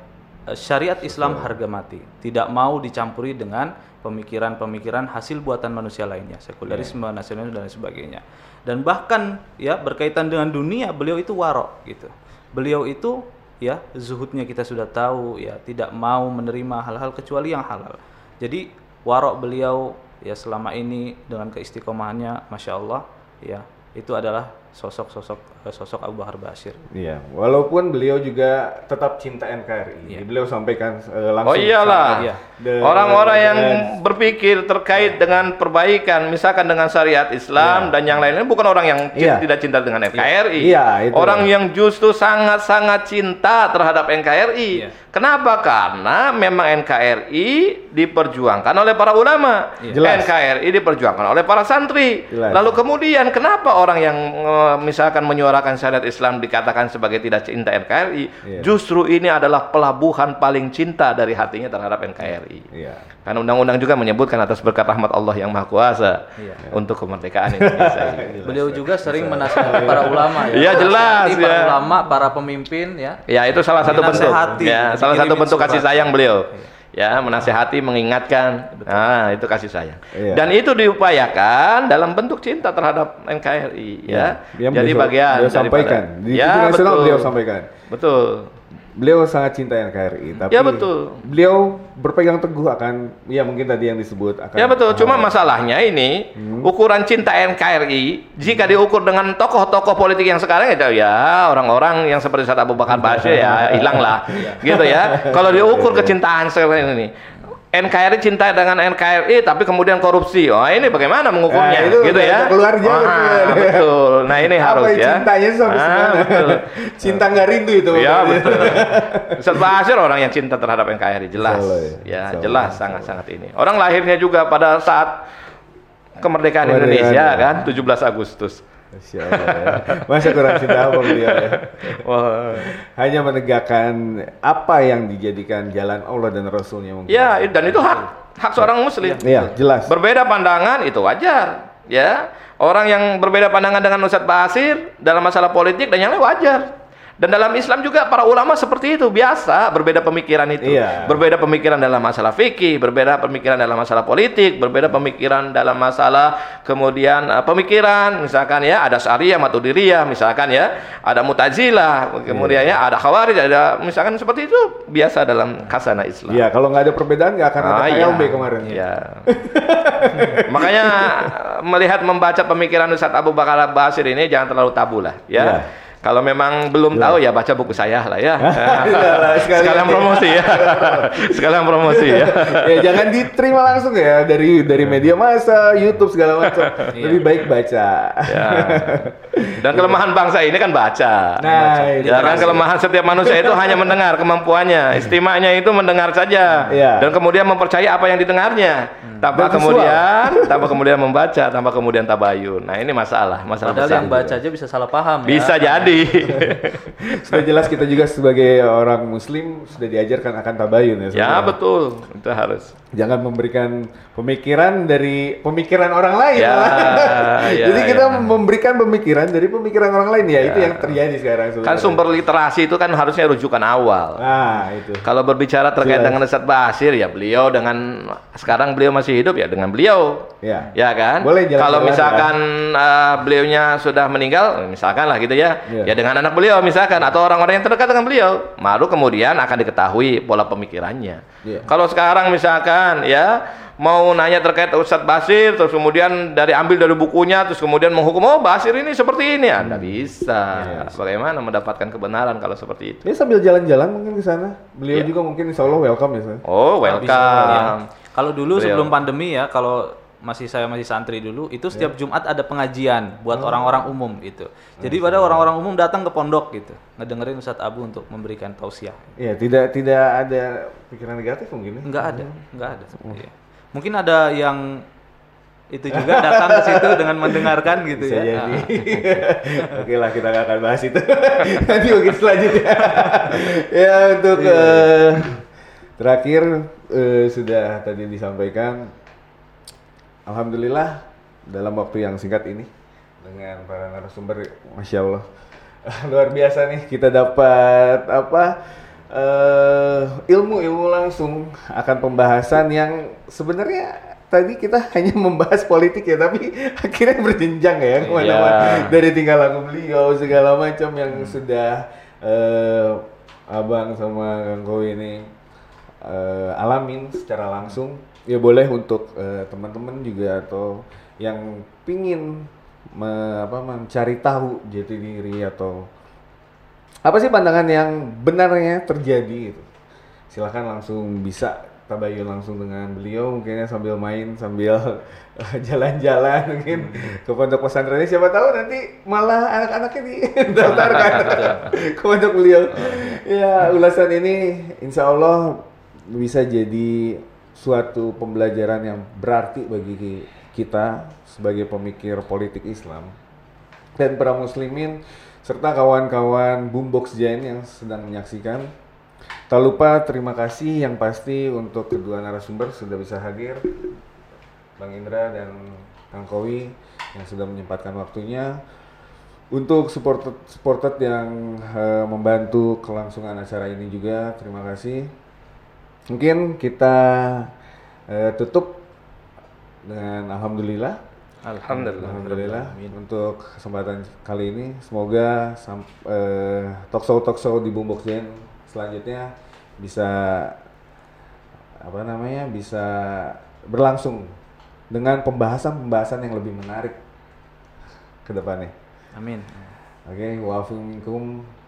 syariat Islam harga mati, tidak mau dicampuri dengan pemikiran-pemikiran hasil buatan manusia lainnya, sekulerisme, nasionalisme dan sebagainya. Dan bahkan ya berkaitan dengan dunia, beliau itu warok gitu. Beliau itu ya zuhudnya kita sudah tahu ya, tidak mau menerima hal-hal kecuali yang halal. Jadi warok beliau ya selama ini dengan keistiqomahannya, masya Allah ya itu adalah sosok-sosok eh, sosok Abu Bakar Basir. Iya, walaupun beliau juga tetap cinta NKRI. Beliau sampaikan eh, langsung. Oh iyalah. Iya. Orang-orang yang berpikir terkait dengan perbaikan, misalkan dengan syariat Islam dan yang lainnya, bukan orang yang Iya. tidak cinta dengan NKRI. Iya, itu. Orang yang justru sangat-sangat cinta terhadap NKRI. Iya. Kenapa? Karena memang NKRI diperjuangkan oleh para ulama. Iya. Jelas. NKRI diperjuangkan oleh para santri. Jelas. Lalu kemudian kenapa orang yang eh, misalkan menyuarakan syariat Islam dikatakan sebagai tidak cinta NKRI? Iya. Justru ini adalah pelabuhan paling cinta dari hatinya terhadap NKRI. Iya. Karena undang-undang juga menyebutkan atas berkat rahmat Allah yang Maha Kuasa Iya. untuk kemerdekaan Indonesia ini. Beliau juga sering menasihati para ulama ya. Iya, jelas, Menasihati para ya. ulama, para pemimpin ya. Ya itu salah satu bentuk. Menasehati, Ya, salah satu bentuk kasih sayang beliau. Ya, menasehati, mengingatkan. Nah, itu kasih sayang. Iya. Dan itu diupayakan dalam bentuk cinta terhadap NKRI ya. Yang Jadi beliau- bagian beliau sampaikan di ya, betul. beliau sampaikan. Betul. Beliau sangat cinta NKRI, tapi Ya, betul. beliau berpegang teguh akan, ya mungkin tadi yang disebut akan. Ya betul, cuma hal- masalahnya ini Hmm. ukuran cinta NKRI jika diukur dengan tokoh-tokoh politik yang sekarang itu ya orang-orang yang seperti Ustaz Abu Bakar Basir ya hilang lah, gitu ya. Kalau diukur kecintaan sekarang ini, NKRI cinta dengan NKRI tapi kemudian korupsi, oh ini bagaimana mengukurnya, Nah, itu gitu ya? keluar jalur Ah, betul. Nah ini Apa harus ya ya. cintanya sampai Ah, betul. Cinta nggak rindu itu. Ya betul. Ustaz orang yang cinta terhadap NKRI jelas. Allah ya. Ya, jelas sangat-sangat ini. Orang lahirnya juga pada saat kemerdekaan Indonesia ya. kan 17 Agustus. Masya Allah ya. Masa kurang cinta apa beliau ya? Wah. Hanya menegakkan apa yang dijadikan jalan Allah dan Rasulnya mungkin. Ya, dan itu hak. hak seorang muslim. Iya, jelas. Berbeda pandangan itu wajar, ya. Orang yang berbeda pandangan dengan Ustadz Basir dalam masalah politik dan yang lain wajar. Dan dalam Islam juga para ulama seperti itu biasa berbeda pemikiran itu. Iya. Berbeda pemikiran dalam masalah fikih, berbeda pemikiran dalam masalah politik, berbeda pemikiran dalam masalah kemudian eh, pemikiran misalkan ya ada Syariah, Maturidiyah misalkan ya, ada Mu'tazilah, kemudian ya ada Khawarij, ada misalkan seperti itu biasa dalam kasana Islam. Iya, kalau nggak ada perbedaan nggak akan ada Ah, iya. KLB kemarin. Iya. Makanya melihat membaca pemikiran Ustadz Abu Bakar Basir ini jangan terlalu tabu lah, ya. Iya. Kalau memang belum tahu ya baca buku saya lah ya. Iyalah, sekalian. Sekalian promosi ya. Sekalian promosi ya. ya jangan diterima langsung ya dari dari media massa, YouTube segala macam. Iya. Lebih baik baca. Ya. Dan kelemahan bangsa ini kan baca. Nah, Ya kan kelemahan setiap manusia itu hanya mendengar kemampuannya. Istimanya itu mendengar saja. Iya. Dan kemudian mempercayai apa yang didengarnya. Tanpa Dan visual. kemudian tanpa kemudian membaca, tanpa kemudian tabayun. Nah, ini masalah, masalah Padahal besar. yang baca aja bisa salah paham ya. Bisa jadi. Sudah jelas kita juga sebagai orang muslim sudah diajarkan akan tabayun ya. ya, sebenarnya. betul. Itu harus. Jangan memberikan pemikiran dari pemikiran orang lain. Ya, ya, Jadi kita ya. memberikan pemikiran dari pemikiran orang lain ya, itu yang terjadi sekarang Kan sebenarnya. sumber literasi itu kan harusnya rujukan awal. Nah, itu. Kalau berbicara terkait Jelas. dengan Ustadz Basir ya beliau dengan sekarang beliau masih hidup ya dengan beliau. Ya. Ya kan? Boleh jalan-jalan Kalau ya. misalkan eh, beliaunya sudah meninggal, misalkan lah gitu ya. Iya. Ya dengan anak beliau misalkan atau orang-orang yang terdekat dengan beliau, baru kemudian akan diketahui pola pemikirannya. Iya. Kalau sekarang misalkan ya mau nanya terkait Ustadz Basir terus kemudian dari ambil dari bukunya terus kemudian menghukum oh Basir ini seperti ini Anda bisa. Iya. Bagaimana mendapatkan kebenaran kalau seperti itu? Ini sambil jalan-jalan mungkin ke sana. Beliau Iya. juga mungkin insya Allah welcome ya. San. Oh, welcome. ya. Kalau dulu Beliau. sebelum pandemi ya, kalau masih saya masih santri dulu, itu setiap Iya. Jumat ada pengajian buat Oh. orang-orang umum gitu. Jadi pada orang-orang umum datang ke pondok gitu, ngedengerin Ustadz Abu untuk memberikan tausiah. Iya, tidak tidak ada pikiran negatif mungkin ya. Enggak ada, enggak ada. Iya. Mungkin ada yang itu juga datang ke situ dengan mendengarkan gitu Bisa ya. jadi. Oke lah kita nggak akan bahas itu. Nanti mungkin selanjutnya. ya untuk eh, terakhir eh, sudah tadi disampaikan. Alhamdulillah dalam waktu yang singkat ini dengan para narasumber, masya Allah luar biasa nih kita dapat apa eh, ilmu-ilmu langsung akan pembahasan yang sebenarnya tadi kita hanya membahas politik ya tapi akhirnya berjenjang ya ke mana-mana Iya. dari tingkah laku beliau segala macam yang sudah eh, abang sama Kang Kowi ini eh, alamin secara langsung ya boleh untuk eh, teman-teman juga atau yang pingin me- apa, mencari tahu jati diri atau apa sih pandangan yang benarnya terjadi gitu. Silahkan langsung bisa tabayun langsung dengan beliau mungkinnya sambil main sambil jalan-jalan mungkin ke pondok pesantren siapa tahu nanti malah anak-anaknya didaftarkan ke pondok beliau. Ya ulasan ini insya Allah bisa jadi suatu pembelajaran yang berarti bagi kita sebagai pemikir politik Islam dan para muslimin serta kawan-kawan Boombox Jain yang sedang menyaksikan. Tak lupa terima kasih yang pasti untuk kedua narasumber sudah bisa hadir. Bang Indra dan Kang Kowi yang sudah menyempatkan waktunya. Untuk supported, supported yang eh, membantu kelangsungan acara ini juga terima kasih. Mungkin kita eh, tutup dengan alhamdulillah Alhamdulillah. Alhamdulillah untuk kesempatan kali ini semoga sam- eh, talkshow talkshow di Boombox Zen selanjutnya bisa apa namanya bisa berlangsung dengan pembahasan-pembahasan yang lebih menarik ke depannya. Amin. Oke, wa'alaikum